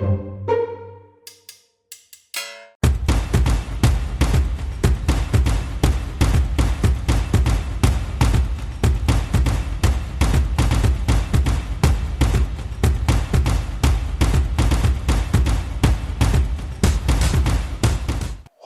thank you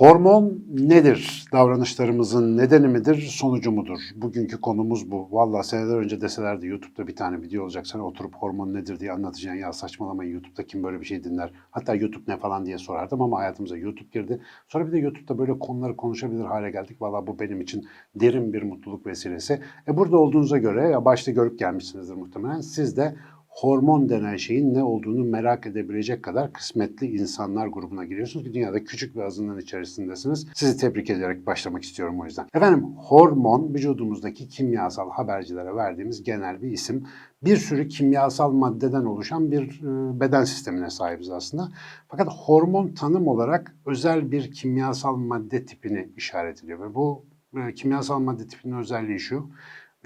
Hormon nedir? Davranışlarımızın nedeni midir, sonucu mudur? Bugünkü konumuz bu. Vallahi seneler önce deselerdi YouTube'da bir tane video olacak. Sen oturup hormon nedir diye anlatacaksın. Ya saçmalamayın YouTube'da kim böyle bir şey dinler? Hatta YouTube ne falan diye sorardım ama hayatımıza YouTube girdi. Sonra bir de YouTube'da böyle konuları konuşabilir hale geldik. Vallahi bu benim için derin bir mutluluk vesilesi. E burada olduğunuza göre ya başta görüp gelmişsinizdir muhtemelen. Siz de hormon denen şeyin ne olduğunu merak edebilecek kadar kısmetli insanlar grubuna giriyorsunuz ki dünyada küçük bir azınlığın içerisindesiniz. Sizi tebrik ederek başlamak istiyorum o yüzden. Efendim hormon vücudumuzdaki kimyasal habercilere verdiğimiz genel bir isim. Bir sürü kimyasal maddeden oluşan bir e, beden sistemine sahibiz aslında. Fakat hormon tanım olarak özel bir kimyasal madde tipini işaret ediyor ve bu e, kimyasal madde tipinin özelliği şu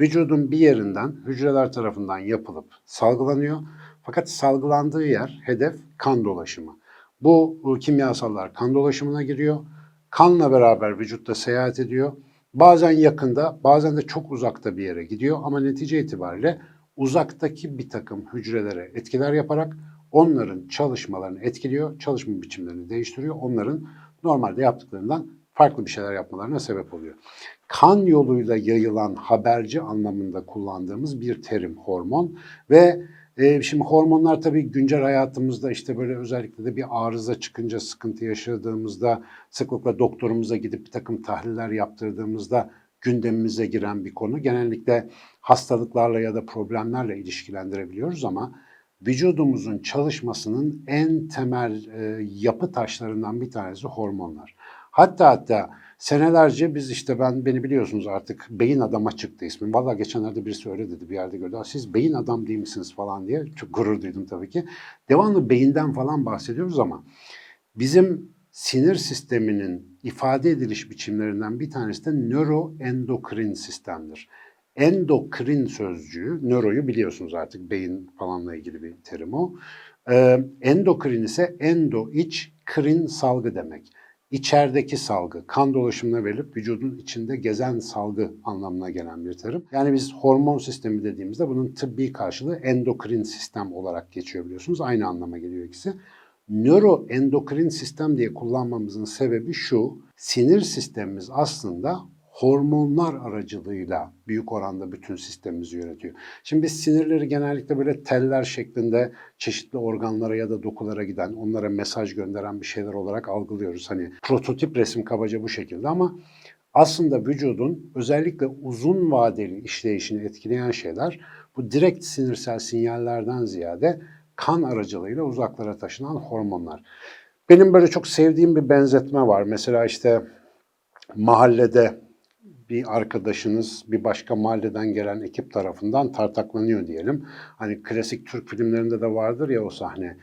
vücudun bir yerinden hücreler tarafından yapılıp salgılanıyor. Fakat salgılandığı yer, hedef kan dolaşımı. Bu kimyasallar kan dolaşımına giriyor. Kanla beraber vücutta seyahat ediyor. Bazen yakında, bazen de çok uzakta bir yere gidiyor ama netice itibariyle uzaktaki bir takım hücrelere etkiler yaparak onların çalışmalarını etkiliyor, çalışma biçimlerini değiştiriyor. Onların normalde yaptıklarından farklı bir şeyler yapmalarına sebep oluyor kan yoluyla yayılan haberci anlamında kullandığımız bir terim hormon ve e, şimdi hormonlar tabii güncel hayatımızda işte böyle özellikle de bir arıza çıkınca sıkıntı yaşadığımızda sıklıkla doktorumuza gidip bir takım tahliller yaptırdığımızda gündemimize giren bir konu. Genellikle hastalıklarla ya da problemlerle ilişkilendirebiliyoruz ama vücudumuzun çalışmasının en temel e, yapı taşlarından bir tanesi hormonlar. Hatta hatta senelerce biz işte ben beni biliyorsunuz artık beyin adama çıktı ismim. Valla geçenlerde birisi öyle dedi bir yerde gördü. Siz beyin adam değil misiniz falan diye çok gurur duydum tabii ki. Devamlı beyinden falan bahsediyoruz ama bizim sinir sisteminin ifade ediliş biçimlerinden bir tanesi de nöroendokrin sistemdir. Endokrin sözcüğü, nöroyu biliyorsunuz artık beyin falanla ilgili bir terim o. Ee, endokrin ise endo iç, krin salgı demek içerideki salgı, kan dolaşımına verilip vücudun içinde gezen salgı anlamına gelen bir terim. Yani biz hormon sistemi dediğimizde bunun tıbbi karşılığı endokrin sistem olarak geçiyor biliyorsunuz. Aynı anlama geliyor ikisi. Nöroendokrin sistem diye kullanmamızın sebebi şu, sinir sistemimiz aslında hormonlar aracılığıyla büyük oranda bütün sistemimizi yönetiyor. Şimdi biz sinirleri genellikle böyle teller şeklinde çeşitli organlara ya da dokulara giden, onlara mesaj gönderen bir şeyler olarak algılıyoruz. Hani prototip resim kabaca bu şekilde ama aslında vücudun özellikle uzun vadeli işleyişini etkileyen şeyler bu direkt sinirsel sinyallerden ziyade kan aracılığıyla uzaklara taşınan hormonlar. Benim böyle çok sevdiğim bir benzetme var. Mesela işte mahallede bir arkadaşınız bir başka mahalleden gelen ekip tarafından tartaklanıyor diyelim. Hani klasik Türk filmlerinde de vardır ya o sahne.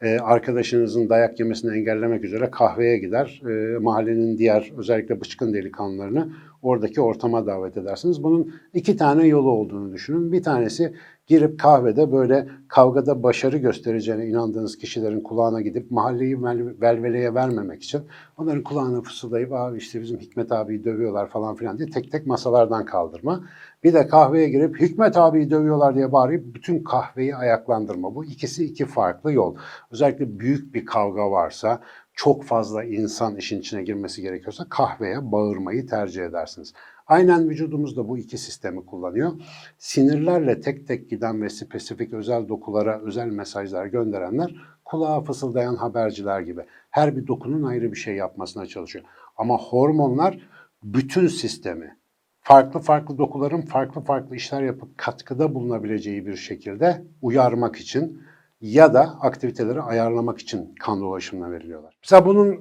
Ee, arkadaşınızın dayak yemesini engellemek üzere kahveye gider. Ee, mahallenin diğer özellikle bıçkın delikanlılarını oradaki ortama davet edersiniz. Bunun iki tane yolu olduğunu düşünün. Bir tanesi girip kahvede böyle kavgada başarı göstereceğine inandığınız kişilerin kulağına gidip mahalleyi velveleye vermemek için onların kulağına fısıldayıp abi işte bizim Hikmet abiyi dövüyorlar falan filan diye tek tek masalardan kaldırma. Bir de kahveye girip Hikmet abiyi dövüyorlar diye bağırıp bütün kahveyi ayaklandırma. Bu ikisi iki farklı yol. Özellikle büyük bir kavga varsa çok fazla insan işin içine girmesi gerekiyorsa kahveye bağırmayı tercih edersiniz. Aynen vücudumuz da bu iki sistemi kullanıyor. Sinirlerle tek tek giden ve spesifik özel dokulara özel mesajlar gönderenler kulağa fısıldayan haberciler gibi. Her bir dokunun ayrı bir şey yapmasına çalışıyor. Ama hormonlar bütün sistemi farklı farklı dokuların farklı farklı işler yapıp katkıda bulunabileceği bir şekilde uyarmak için ya da aktiviteleri ayarlamak için kan dolaşımına veriliyorlar. Mesela bunun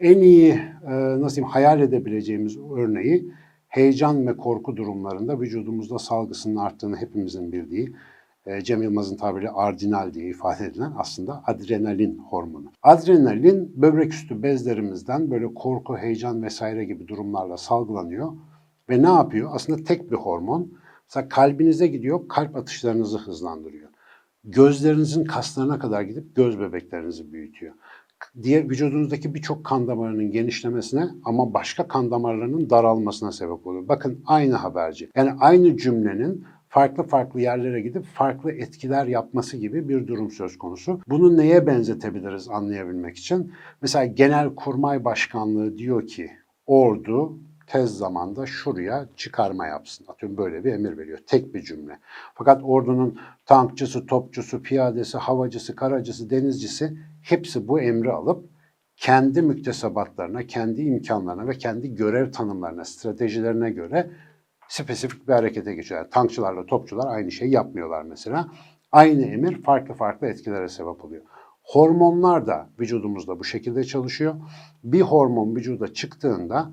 en iyi e, nasıl diyeyim hayal edebileceğimiz örneği heyecan ve korku durumlarında vücudumuzda salgısının arttığını hepimizin bildiği e, Cem Yılmaz'ın tabiriyle ardinal diye ifade edilen aslında adrenalin hormonu. Adrenalin böbrek üstü bezlerimizden böyle korku, heyecan vesaire gibi durumlarla salgılanıyor ve ne yapıyor? Aslında tek bir hormon. Mesela kalbinize gidiyor, kalp atışlarınızı hızlandırıyor. gözlerinizin kaslarına kadar gidip göz bebeklerinizi büyütüyor. Diğer vücudunuzdaki birçok kan damarının genişlemesine ama başka kan damarlarının daralmasına sebep oluyor. Bakın aynı haberci. Yani aynı cümlenin farklı farklı yerlere gidip farklı etkiler yapması gibi bir durum söz konusu. Bunu neye benzetebiliriz anlayabilmek için? Mesela Genelkurmay Başkanlığı diyor ki ordu tez zamanda şuraya çıkarma yapsın. Atıyorum böyle bir emir veriyor. Tek bir cümle. Fakat ordunun tankçısı, topçusu, piyadesi, havacısı, karacısı, denizcisi hepsi bu emri alıp kendi müktesebatlarına, kendi imkanlarına ve kendi görev tanımlarına, stratejilerine göre spesifik bir harekete geçiyor. Yani tankçılarla topçular aynı şeyi yapmıyorlar mesela. Aynı emir farklı farklı etkilere sebep oluyor. Hormonlar da vücudumuzda bu şekilde çalışıyor. Bir hormon vücuda çıktığında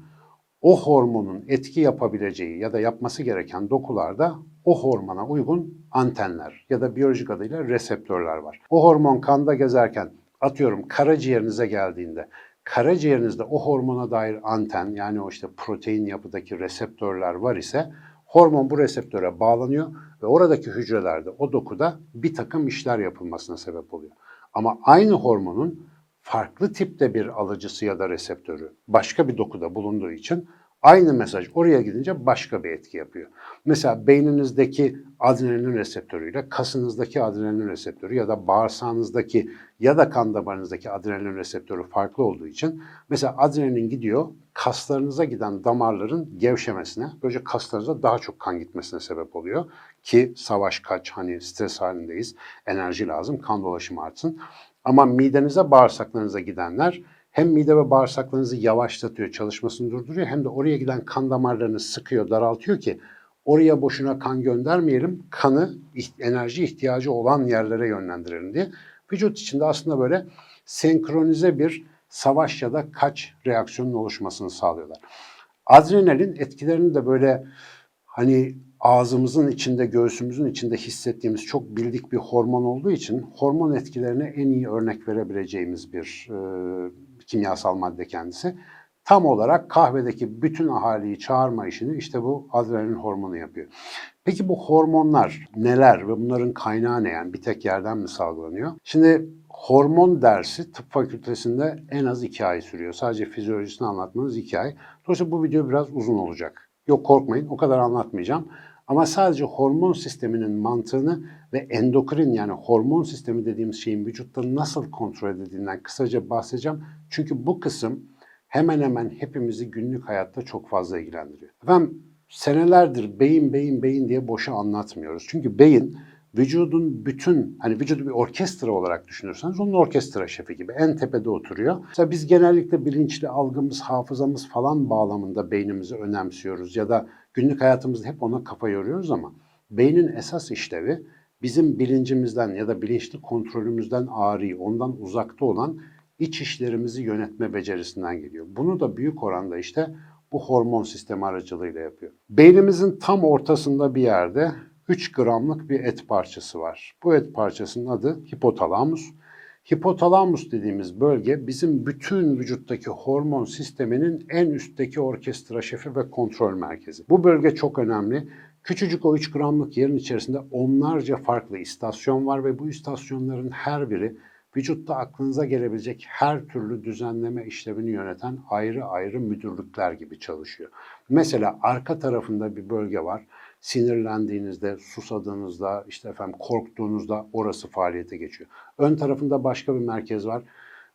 o hormonun etki yapabileceği ya da yapması gereken dokularda o hormona uygun antenler ya da biyolojik adıyla reseptörler var. O hormon kanda gezerken atıyorum karaciğerinize geldiğinde karaciğerinizde o hormona dair anten yani o işte protein yapıdaki reseptörler var ise hormon bu reseptöre bağlanıyor ve oradaki hücrelerde o dokuda bir takım işler yapılmasına sebep oluyor. Ama aynı hormonun farklı tipte bir alıcısı ya da reseptörü başka bir dokuda bulunduğu için aynı mesaj oraya gidince başka bir etki yapıyor. Mesela beyninizdeki adrenalin reseptörüyle kasınızdaki adrenalin reseptörü ya da bağırsağınızdaki ya da kan damarınızdaki adrenalin reseptörü farklı olduğu için mesela adrenalin gidiyor kaslarınıza giden damarların gevşemesine, böylece kaslarınıza daha çok kan gitmesine sebep oluyor ki savaş kaç hani stres halindeyiz, enerji lazım, kan dolaşımı artsın. Ama midenize, bağırsaklarınıza gidenler hem mide ve bağırsaklarınızı yavaşlatıyor, çalışmasını durduruyor hem de oraya giden kan damarlarını sıkıyor, daraltıyor ki oraya boşuna kan göndermeyelim, kanı enerji ihtiyacı olan yerlere yönlendirelim diye. Vücut içinde aslında böyle senkronize bir savaş ya da kaç reaksiyonun oluşmasını sağlıyorlar. Adrenalin etkilerini de böyle hani ağzımızın içinde, göğsümüzün içinde hissettiğimiz çok bildik bir hormon olduğu için hormon etkilerine en iyi örnek verebileceğimiz bir e, kimyasal madde kendisi. Tam olarak kahvedeki bütün ahaliyi çağırma işini işte bu adrenalin hormonu yapıyor. Peki bu hormonlar neler ve bunların kaynağı ne yani bir tek yerden mi salgılanıyor? Şimdi hormon dersi tıp fakültesinde en az iki ay sürüyor. Sadece fizyolojisini anlatmanız iki ay. Dolayısıyla bu video biraz uzun olacak. Yok korkmayın o kadar anlatmayacağım. Ama sadece hormon sisteminin mantığını ve endokrin yani hormon sistemi dediğimiz şeyin vücutta nasıl kontrol edildiğinden kısaca bahsedeceğim. Çünkü bu kısım hemen hemen hepimizi günlük hayatta çok fazla ilgilendiriyor. Efendim senelerdir beyin beyin beyin diye boşa anlatmıyoruz. Çünkü beyin vücudun bütün hani vücudu bir orkestra olarak düşünürseniz onun orkestra şefi gibi en tepede oturuyor. Mesela biz genellikle bilinçli algımız, hafızamız falan bağlamında beynimizi önemsiyoruz ya da günlük hayatımızda hep ona kafa yoruyoruz ama beynin esas işlevi bizim bilincimizden ya da bilinçli kontrolümüzden ağrı, ondan uzakta olan iç işlerimizi yönetme becerisinden geliyor. Bunu da büyük oranda işte bu hormon sistemi aracılığıyla yapıyor. Beynimizin tam ortasında bir yerde 3 gramlık bir et parçası var. Bu et parçasının adı hipotalamus. Hipotalamus dediğimiz bölge bizim bütün vücuttaki hormon sisteminin en üstteki orkestra şefi ve kontrol merkezi. Bu bölge çok önemli. Küçücük o 3 gramlık yerin içerisinde onlarca farklı istasyon var ve bu istasyonların her biri vücutta aklınıza gelebilecek her türlü düzenleme işlevini yöneten ayrı ayrı müdürlükler gibi çalışıyor. Mesela arka tarafında bir bölge var sinirlendiğinizde, susadığınızda, işte efendim korktuğunuzda orası faaliyete geçiyor. Ön tarafında başka bir merkez var.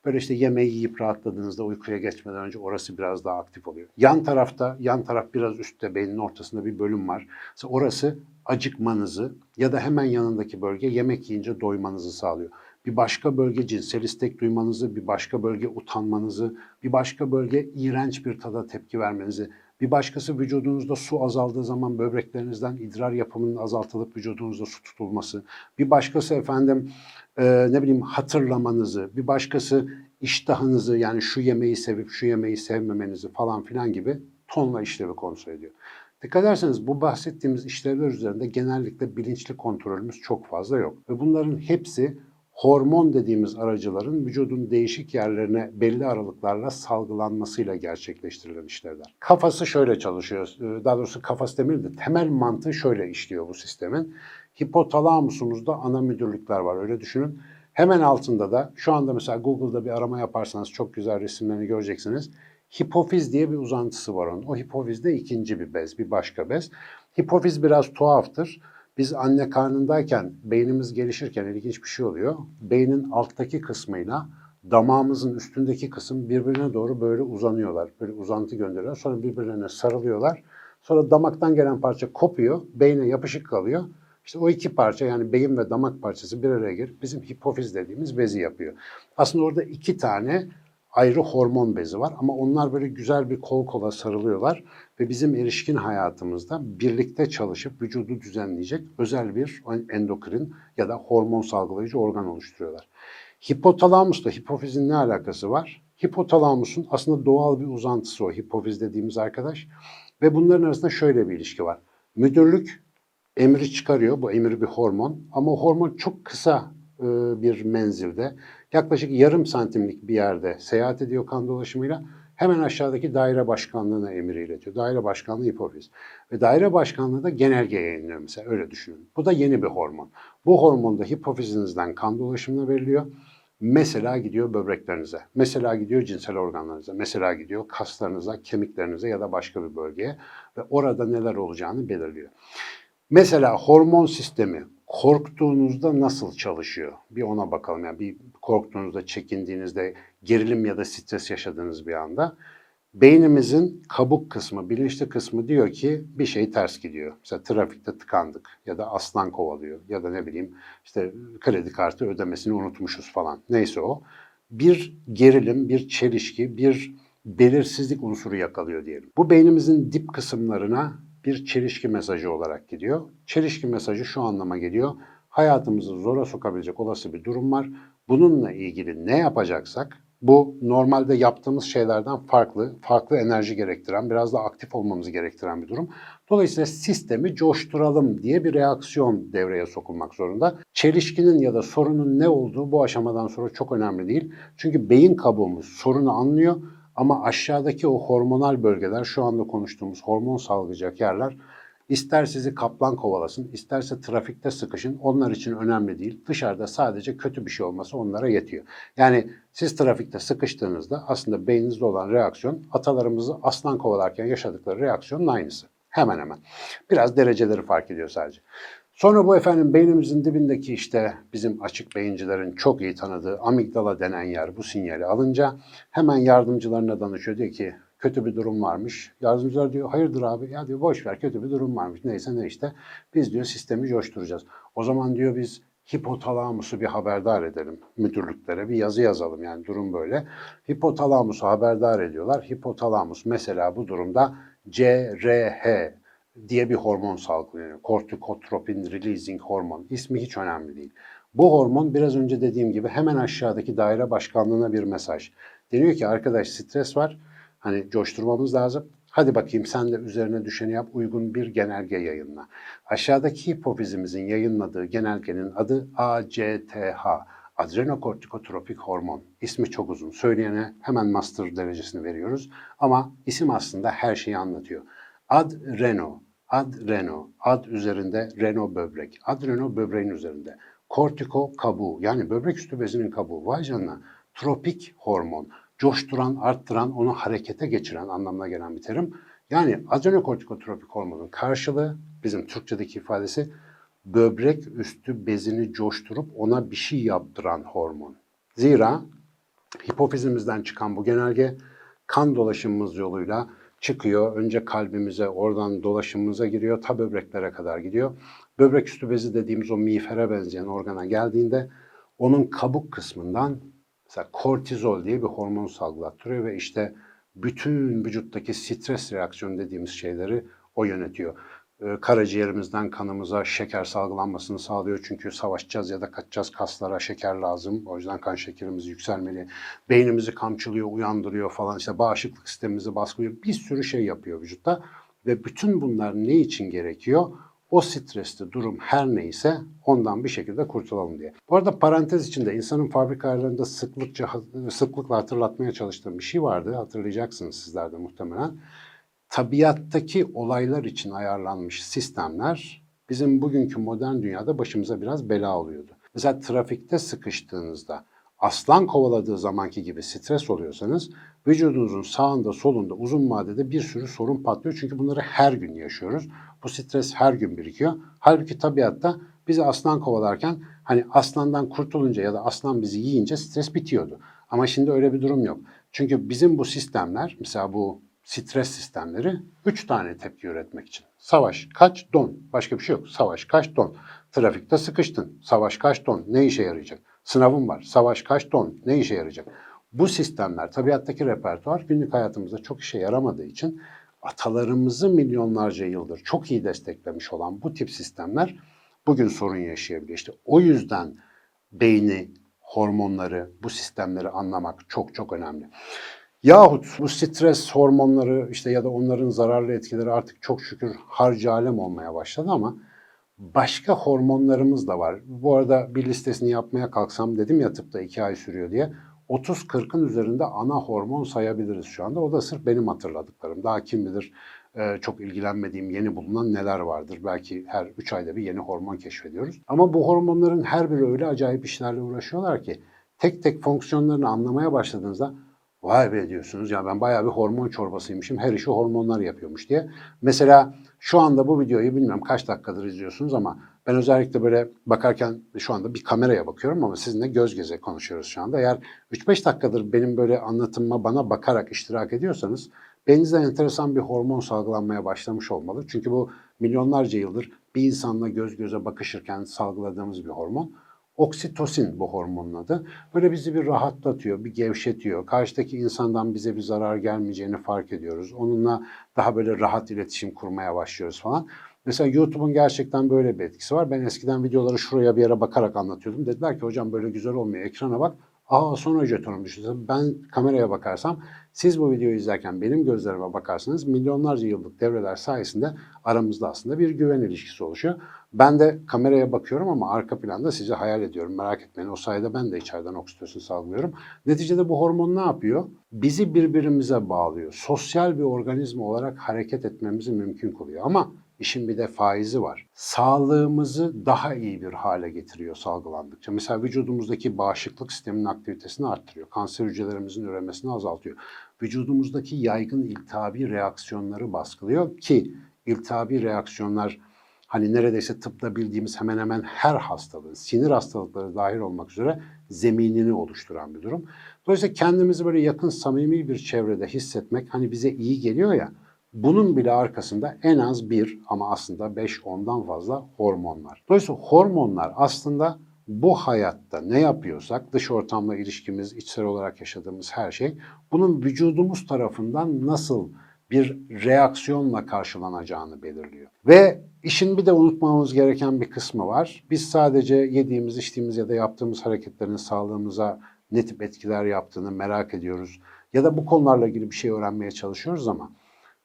Böyle işte yemeği yiyip rahatladığınızda uykuya geçmeden önce orası biraz daha aktif oluyor. Yan tarafta, yan taraf biraz üstte beynin ortasında bir bölüm var. Mesela orası acıkmanızı ya da hemen yanındaki bölge yemek yiyince doymanızı sağlıyor. Bir başka bölge cinsel istek duymanızı, bir başka bölge utanmanızı, bir başka bölge iğrenç bir tada tepki vermenizi, bir başkası vücudunuzda su azaldığı zaman böbreklerinizden idrar yapımının azaltılıp vücudunuzda su tutulması. Bir başkası efendim e, ne bileyim hatırlamanızı. Bir başkası iştahınızı yani şu yemeği sevip şu yemeği sevmemenizi falan filan gibi tonla işlevi kontrol ediyor. Dikkat ederseniz bu bahsettiğimiz işlevler üzerinde genellikle bilinçli kontrolümüz çok fazla yok. Ve bunların hepsi hormon dediğimiz aracıların vücudun değişik yerlerine belli aralıklarla salgılanmasıyla gerçekleştirilen işlevler. Kafası şöyle çalışıyor. Daha doğrusu kafası demir de temel mantığı şöyle işliyor bu sistemin. Hipotalamusumuzda ana müdürlükler var öyle düşünün. Hemen altında da şu anda mesela Google'da bir arama yaparsanız çok güzel resimlerini göreceksiniz. Hipofiz diye bir uzantısı var onun. O hipofiz de ikinci bir bez, bir başka bez. Hipofiz biraz tuhaftır. Biz anne karnındayken, beynimiz gelişirken ilginç bir şey oluyor. Beynin alttaki kısmıyla damağımızın üstündeki kısım birbirine doğru böyle uzanıyorlar. Böyle uzantı gönderiyorlar. Sonra birbirlerine sarılıyorlar. Sonra damaktan gelen parça kopuyor, beyne yapışık kalıyor. İşte o iki parça yani beyin ve damak parçası bir araya gelip bizim hipofiz dediğimiz bezi yapıyor. Aslında orada iki tane ayrı hormon bezi var ama onlar böyle güzel bir kol kola sarılıyorlar ve bizim erişkin hayatımızda birlikte çalışıp vücudu düzenleyecek özel bir endokrin ya da hormon salgılayıcı organ oluşturuyorlar. Hipotalamusla hipofizin ne alakası var? Hipotalamusun aslında doğal bir uzantısı o hipofiz dediğimiz arkadaş ve bunların arasında şöyle bir ilişki var. Müdürlük emri çıkarıyor. Bu emir bir hormon ama hormon çok kısa e, bir menzilde yaklaşık yarım santimlik bir yerde seyahat ediyor kan dolaşımıyla. Hemen aşağıdaki daire başkanlığına emir iletiyor. Daire başkanlığı hipofiz. Ve daire başkanlığı da genelge yayınlıyor mesela öyle düşünün. Bu da yeni bir hormon. Bu hormon da hipofizinizden kan dolaşımına veriliyor. Mesela gidiyor böbreklerinize, mesela gidiyor cinsel organlarınıza, mesela gidiyor kaslarınıza, kemiklerinize ya da başka bir bölgeye ve orada neler olacağını belirliyor. Mesela hormon sistemi korktuğunuzda nasıl çalışıyor? Bir ona bakalım. Yani bir korktuğunuzda, çekindiğinizde, gerilim ya da stres yaşadığınız bir anda beynimizin kabuk kısmı, bilinçli kısmı diyor ki bir şey ters gidiyor. Mesela trafikte tıkandık ya da aslan kovalıyor ya da ne bileyim işte kredi kartı ödemesini unutmuşuz falan. Neyse o. Bir gerilim, bir çelişki, bir belirsizlik unsuru yakalıyor diyelim. Bu beynimizin dip kısımlarına bir çelişki mesajı olarak gidiyor. Çelişki mesajı şu anlama geliyor. Hayatımızı zora sokabilecek olası bir durum var. Bununla ilgili ne yapacaksak bu normalde yaptığımız şeylerden farklı, farklı enerji gerektiren, biraz da aktif olmamızı gerektiren bir durum. Dolayısıyla sistemi coşturalım diye bir reaksiyon devreye sokulmak zorunda. Çelişkinin ya da sorunun ne olduğu bu aşamadan sonra çok önemli değil. Çünkü beyin kabuğumuz sorunu anlıyor ama aşağıdaki o hormonal bölgeler, şu anda konuştuğumuz hormon salgılayacak yerler ister sizi kaplan kovalasın, isterse trafikte sıkışın onlar için önemli değil. Dışarıda sadece kötü bir şey olması onlara yetiyor. Yani siz trafikte sıkıştığınızda aslında beyninizde olan reaksiyon atalarımızı aslan kovalarken yaşadıkları reaksiyonun aynısı. Hemen hemen. Biraz dereceleri fark ediyor sadece. Sonra bu efendim beynimizin dibindeki işte bizim açık beyincilerin çok iyi tanıdığı amigdala denen yer bu sinyali alınca hemen yardımcılarına danışıyor. Diyor ki kötü bir durum varmış. Yardımcılar diyor hayırdır abi ya diyor boş ver kötü bir durum varmış. Neyse ne işte biz diyor sistemi coşturacağız. O zaman diyor biz hipotalamusu bir haberdar edelim müdürlüklere bir yazı yazalım yani durum böyle. Hipotalamusu haberdar ediyorlar. Hipotalamus mesela bu durumda CRH diye bir hormon salgılıyor. Kortikotropin releasing hormon. İsmi hiç önemli değil. Bu hormon biraz önce dediğim gibi hemen aşağıdaki daire başkanlığına bir mesaj. Deniyor ki arkadaş stres var. Hani coşturmamız lazım. Hadi bakayım sen de üzerine düşeni yap, uygun bir genelge yayınla. Aşağıdaki hipofizimizin yayınladığı genelgenin adı ACTH, adrenokortikotropik hormon. İsmi çok uzun. Söyleyene hemen master derecesini veriyoruz. Ama isim aslında her şeyi anlatıyor. Adreno, adreno, ad üzerinde reno böbrek. Adreno böbreğin üzerinde. Kortiko kabuğu yani böbrek üstü bezinin kabuğu. Vay canına. Tropik hormon. Coşturan, arttıran, onu harekete geçiren anlamına gelen bir terim. Yani adrenokortikotropik hormonun karşılığı bizim Türkçedeki ifadesi böbrek üstü bezini coşturup ona bir şey yaptıran hormon. Zira hipofizimizden çıkan bu genelge kan dolaşımımız yoluyla çıkıyor. Önce kalbimize, oradan dolaşımımıza giriyor, ta böbreklere kadar gidiyor. Böbrek üstü bezi dediğimiz o miğfere benzeyen organa geldiğinde onun kabuk kısmından mesela kortizol diye bir hormon salgılattırıyor ve işte bütün vücuttaki stres reaksiyonu dediğimiz şeyleri o yönetiyor. Ee, karaciğerimizden kanımıza şeker salgılanmasını sağlıyor. Çünkü savaşacağız ya da kaçacağız kaslara şeker lazım. O yüzden kan şekerimiz yükselmeli. Beynimizi kamçılıyor, uyandırıyor falan. İşte bağışıklık sistemimizi baskılıyor. Bir sürü şey yapıyor vücutta. Ve bütün bunlar ne için gerekiyor? O stresli durum her neyse ondan bir şekilde kurtulalım diye. Bu arada parantez içinde insanın fabrikalarında sıklıkça sıklıkla hatırlatmaya çalıştığım bir şey vardı. Hatırlayacaksınız sizler de muhtemelen tabiattaki olaylar için ayarlanmış sistemler bizim bugünkü modern dünyada başımıza biraz bela oluyordu. Mesela trafikte sıkıştığınızda aslan kovaladığı zamanki gibi stres oluyorsanız vücudunuzun sağında solunda uzun vadede bir sürü sorun patlıyor. Çünkü bunları her gün yaşıyoruz. Bu stres her gün birikiyor. Halbuki tabiatta bizi aslan kovalarken hani aslandan kurtulunca ya da aslan bizi yiyince stres bitiyordu. Ama şimdi öyle bir durum yok. Çünkü bizim bu sistemler mesela bu stres sistemleri üç tane tepki üretmek için. Savaş, kaç, don. Başka bir şey yok. Savaş, kaç, don. Trafikte sıkıştın. Savaş, kaç, don. Ne işe yarayacak? Sınavın var. Savaş, kaç, don. Ne işe yarayacak? Bu sistemler, tabiattaki repertuar günlük hayatımızda çok işe yaramadığı için atalarımızı milyonlarca yıldır çok iyi desteklemiş olan bu tip sistemler bugün sorun yaşayabiliyor. İşte o yüzden beyni, hormonları, bu sistemleri anlamak çok çok önemli. Yahut bu stres hormonları işte ya da onların zararlı etkileri artık çok şükür harcı alem olmaya başladı ama başka hormonlarımız da var. Bu arada bir listesini yapmaya kalksam dedim ya tıpta iki ay sürüyor diye. 30-40'ın üzerinde ana hormon sayabiliriz şu anda. O da sırf benim hatırladıklarım. Daha kim bilir e, çok ilgilenmediğim yeni bulunan neler vardır. Belki her 3 ayda bir yeni hormon keşfediyoruz. Ama bu hormonların her biri öyle acayip işlerle uğraşıyorlar ki tek tek fonksiyonlarını anlamaya başladığınızda vay be diyorsunuz ya ben bayağı bir hormon çorbasıymışım her işi hormonlar yapıyormuş diye. Mesela şu anda bu videoyu bilmem kaç dakikadır izliyorsunuz ama ben özellikle böyle bakarken şu anda bir kameraya bakıyorum ama sizinle göz göze konuşuyoruz şu anda. Eğer 3-5 dakikadır benim böyle anlatımıma bana bakarak iştirak ediyorsanız beyninizde enteresan bir hormon salgılanmaya başlamış olmalı. Çünkü bu milyonlarca yıldır bir insanla göz göze bakışırken salgıladığımız bir hormon. Oksitosin bu hormonun adı. Böyle bizi bir rahatlatıyor, bir gevşetiyor. Karşıdaki insandan bize bir zarar gelmeyeceğini fark ediyoruz. Onunla daha böyle rahat iletişim kurmaya başlıyoruz falan. Mesela YouTube'un gerçekten böyle bir etkisi var. Ben eskiden videoları şuraya bir yere bakarak anlatıyordum. Dediler ki hocam böyle güzel olmuyor. Ekrana bak. Aa sonra jetonum düştü. Ben kameraya bakarsam siz bu videoyu izlerken benim gözlerime bakarsanız milyonlarca yıllık devreler sayesinde aramızda aslında bir güven ilişkisi oluşuyor. Ben de kameraya bakıyorum ama arka planda sizi hayal ediyorum. Merak etmeyin o sayede ben de içeriden oksitosin salgılıyorum. Neticede bu hormon ne yapıyor? Bizi birbirimize bağlıyor. Sosyal bir organizma olarak hareket etmemizi mümkün kılıyor. Ama İşin bir de faizi var. Sağlığımızı daha iyi bir hale getiriyor salgılandıkça. Mesela vücudumuzdaki bağışıklık sisteminin aktivitesini arttırıyor. Kanser hücrelerimizin üremesini azaltıyor. Vücudumuzdaki yaygın iltihabi reaksiyonları baskılıyor ki iltihabi reaksiyonlar hani neredeyse tıpta bildiğimiz hemen hemen her hastalığın, sinir hastalıkları dahil olmak üzere zeminini oluşturan bir durum. Dolayısıyla kendimizi böyle yakın, samimi bir çevrede hissetmek hani bize iyi geliyor ya, bunun bile arkasında en az bir ama aslında 5 ondan fazla hormon var. Dolayısıyla hormonlar aslında bu hayatta ne yapıyorsak, dış ortamla ilişkimiz, içsel olarak yaşadığımız her şey, bunun vücudumuz tarafından nasıl bir reaksiyonla karşılanacağını belirliyor. Ve işin bir de unutmamamız gereken bir kısmı var. Biz sadece yediğimiz, içtiğimiz ya da yaptığımız hareketlerin sağlığımıza ne tip etkiler yaptığını merak ediyoruz. Ya da bu konularla ilgili bir şey öğrenmeye çalışıyoruz ama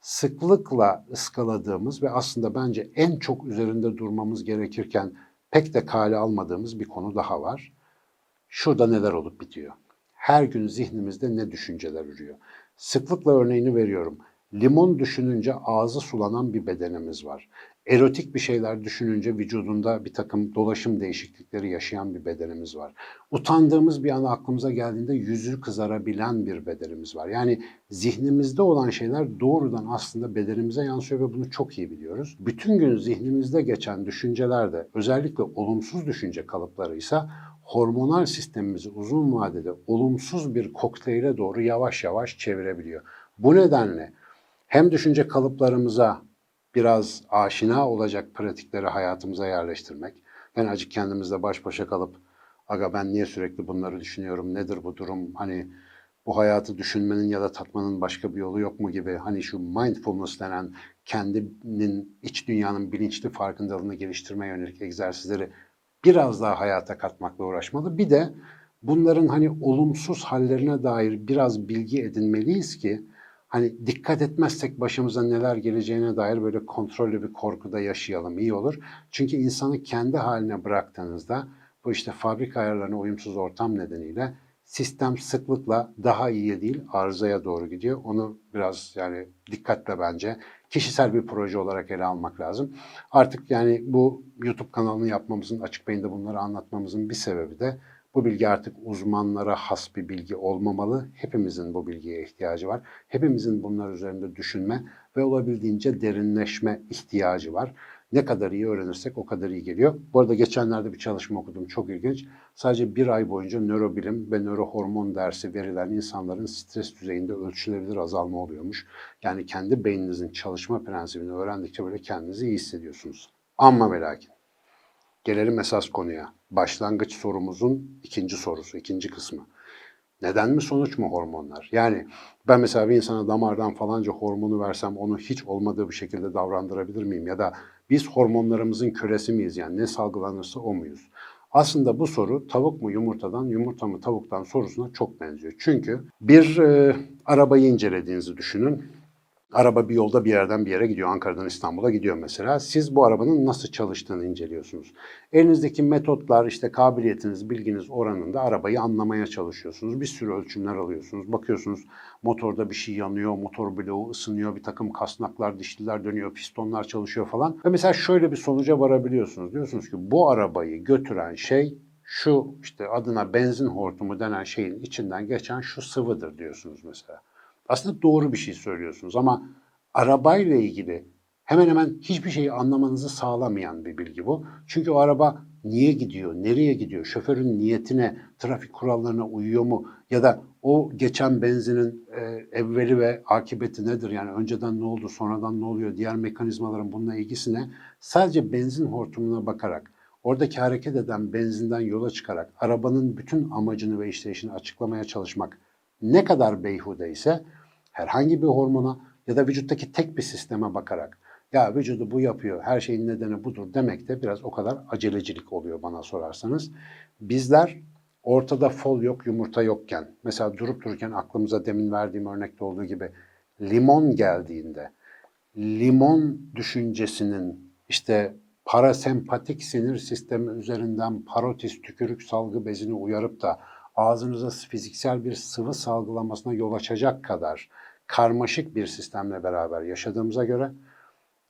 sıklıkla ıskaladığımız ve aslında bence en çok üzerinde durmamız gerekirken pek de kale almadığımız bir konu daha var. Şurada neler olup bitiyor? Her gün zihnimizde ne düşünceler ürüyor? Sıklıkla örneğini veriyorum. Limon düşününce ağzı sulanan bir bedenimiz var. Erotik bir şeyler düşününce vücudunda bir takım dolaşım değişiklikleri yaşayan bir bedenimiz var. Utandığımız bir an aklımıza geldiğinde yüzü kızarabilen bir bedenimiz var. Yani zihnimizde olan şeyler doğrudan aslında bedenimize yansıyor ve bunu çok iyi biliyoruz. Bütün gün zihnimizde geçen düşünceler de özellikle olumsuz düşünce kalıpları ise hormonal sistemimizi uzun vadede olumsuz bir kokteyle doğru yavaş yavaş çevirebiliyor. Bu nedenle hem düşünce kalıplarımıza biraz aşina olacak pratikleri hayatımıza yerleştirmek. Yani acık kendimizle baş başa kalıp aga ben niye sürekli bunları düşünüyorum, nedir bu durum, hani bu hayatı düşünmenin ya da tatmanın başka bir yolu yok mu gibi hani şu mindfulness denen kendinin iç dünyanın bilinçli farkındalığını geliştirmeye yönelik egzersizleri biraz daha hayata katmakla uğraşmalı. Bir de bunların hani olumsuz hallerine dair biraz bilgi edinmeliyiz ki hani dikkat etmezsek başımıza neler geleceğine dair böyle kontrollü bir korkuda yaşayalım iyi olur. Çünkü insanı kendi haline bıraktığınızda bu işte fabrika ayarlarına uyumsuz ortam nedeniyle sistem sıklıkla daha iyiye değil arızaya doğru gidiyor. Onu biraz yani dikkatle bence kişisel bir proje olarak ele almak lazım. Artık yani bu YouTube kanalını yapmamızın, açık beyinde bunları anlatmamızın bir sebebi de bu bilgi artık uzmanlara has bir bilgi olmamalı. Hepimizin bu bilgiye ihtiyacı var. Hepimizin bunlar üzerinde düşünme ve olabildiğince derinleşme ihtiyacı var. Ne kadar iyi öğrenirsek o kadar iyi geliyor. Bu arada geçenlerde bir çalışma okudum çok ilginç. Sadece bir ay boyunca nörobilim ve nörohormon dersi verilen insanların stres düzeyinde ölçülebilir azalma oluyormuş. Yani kendi beyninizin çalışma prensibini öğrendikçe böyle kendinizi iyi hissediyorsunuz. Ama ve lakin. Gelelim esas konuya. Başlangıç sorumuzun ikinci sorusu, ikinci kısmı. Neden mi sonuç mu hormonlar? Yani ben mesela bir insana damardan falanca hormonu versem onu hiç olmadığı bir şekilde davrandırabilir miyim? Ya da biz hormonlarımızın kölesi miyiz? Yani ne salgılanırsa o muyuz? Aslında bu soru tavuk mu yumurtadan, yumurta mı tavuktan sorusuna çok benziyor. Çünkü bir e, arabayı incelediğinizi düşünün. Araba bir yolda bir yerden bir yere gidiyor. Ankara'dan İstanbul'a gidiyor mesela. Siz bu arabanın nasıl çalıştığını inceliyorsunuz. Elinizdeki metotlar, işte kabiliyetiniz, bilginiz oranında arabayı anlamaya çalışıyorsunuz. Bir sürü ölçümler alıyorsunuz. Bakıyorsunuz motorda bir şey yanıyor, motor bloğu ısınıyor, bir takım kasnaklar, dişliler dönüyor, pistonlar çalışıyor falan. Ve mesela şöyle bir sonuca varabiliyorsunuz. Diyorsunuz ki bu arabayı götüren şey şu işte adına benzin hortumu denen şeyin içinden geçen şu sıvıdır diyorsunuz mesela. Aslında doğru bir şey söylüyorsunuz ama arabayla ilgili hemen hemen hiçbir şeyi anlamanızı sağlamayan bir bilgi bu. Çünkü o araba niye gidiyor, nereye gidiyor, şoförün niyetine, trafik kurallarına uyuyor mu ya da o geçen benzinin e, evveli ve akıbeti nedir? Yani önceden ne oldu, sonradan ne oluyor, diğer mekanizmaların bununla ilgisine sadece benzin hortumuna bakarak, oradaki hareket eden benzinden yola çıkarak arabanın bütün amacını ve işleyişini açıklamaya çalışmak ne kadar beyhude ise herhangi bir hormona ya da vücuttaki tek bir sisteme bakarak ya vücudu bu yapıyor, her şeyin nedeni budur demek de biraz o kadar acelecilik oluyor bana sorarsanız. Bizler ortada fol yok, yumurta yokken, mesela durup dururken aklımıza demin verdiğim örnekte olduğu gibi limon geldiğinde, limon düşüncesinin işte parasempatik sinir sistemi üzerinden parotis tükürük salgı bezini uyarıp da ağzınıza fiziksel bir sıvı salgılamasına yol açacak kadar karmaşık bir sistemle beraber yaşadığımıza göre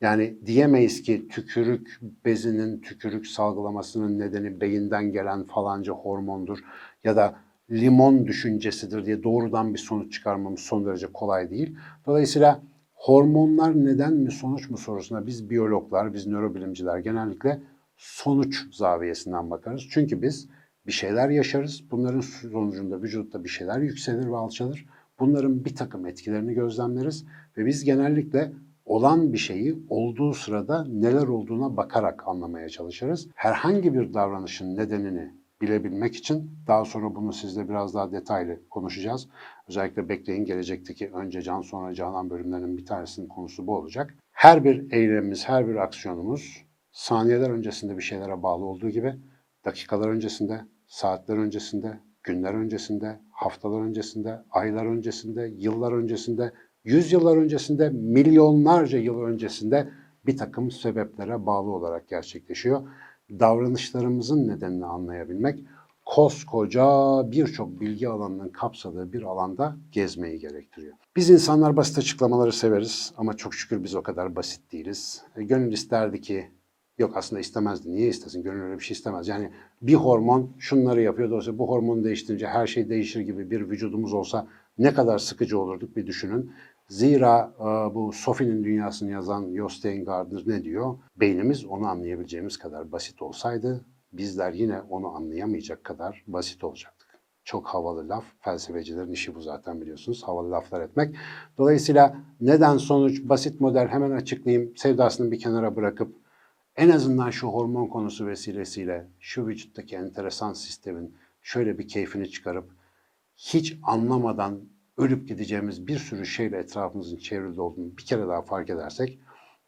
yani diyemeyiz ki tükürük bezinin tükürük salgılamasının nedeni beyinden gelen falanca hormondur ya da limon düşüncesidir diye doğrudan bir sonuç çıkarmamız son derece kolay değil. Dolayısıyla hormonlar neden mi sonuç mu sorusuna biz biyologlar, biz nörobilimciler genellikle sonuç zaviyesinden bakarız. Çünkü biz bir şeyler yaşarız. Bunların sonucunda vücutta bir şeyler yükselir ve alçalır. Bunların bir takım etkilerini gözlemleriz ve biz genellikle olan bir şeyi olduğu sırada neler olduğuna bakarak anlamaya çalışırız. Herhangi bir davranışın nedenini bilebilmek için daha sonra bunu sizle biraz daha detaylı konuşacağız. Özellikle bekleyin gelecekteki önce can sonra canan bölümlerinin bir tanesinin konusu bu olacak. Her bir eylemimiz, her bir aksiyonumuz saniyeler öncesinde bir şeylere bağlı olduğu gibi dakikalar öncesinde, saatler öncesinde, günler öncesinde, haftalar öncesinde, aylar öncesinde, yıllar öncesinde, yüzyıllar öncesinde, milyonlarca yıl öncesinde bir takım sebeplere bağlı olarak gerçekleşiyor. Davranışlarımızın nedenini anlayabilmek koskoca birçok bilgi alanının kapsadığı bir alanda gezmeyi gerektiriyor. Biz insanlar basit açıklamaları severiz ama çok şükür biz o kadar basit değiliz. E, gönül isterdi ki Yok aslında istemezdi. Niye istesin? Gönül öyle bir şey istemez. Yani bir hormon şunları yapıyor. Dolayısıyla bu hormonu değiştirince her şey değişir gibi bir vücudumuz olsa ne kadar sıkıcı olurduk bir düşünün. Zira e, bu Sophie'nin dünyasını yazan Jostein Gardner ne diyor? Beynimiz onu anlayabileceğimiz kadar basit olsaydı bizler yine onu anlayamayacak kadar basit olacaktık. Çok havalı laf. Felsefecilerin işi bu zaten biliyorsunuz. Havalı laflar etmek. Dolayısıyla neden sonuç basit model hemen açıklayayım. Sevdasını bir kenara bırakıp en azından şu hormon konusu vesilesiyle şu vücuttaki enteresan sistemin şöyle bir keyfini çıkarıp hiç anlamadan ölüp gideceğimiz bir sürü şeyle etrafımızın çevrili olduğunu bir kere daha fark edersek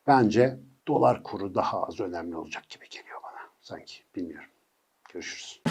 bence dolar kuru daha az önemli olacak gibi geliyor bana sanki bilmiyorum. Görüşürüz.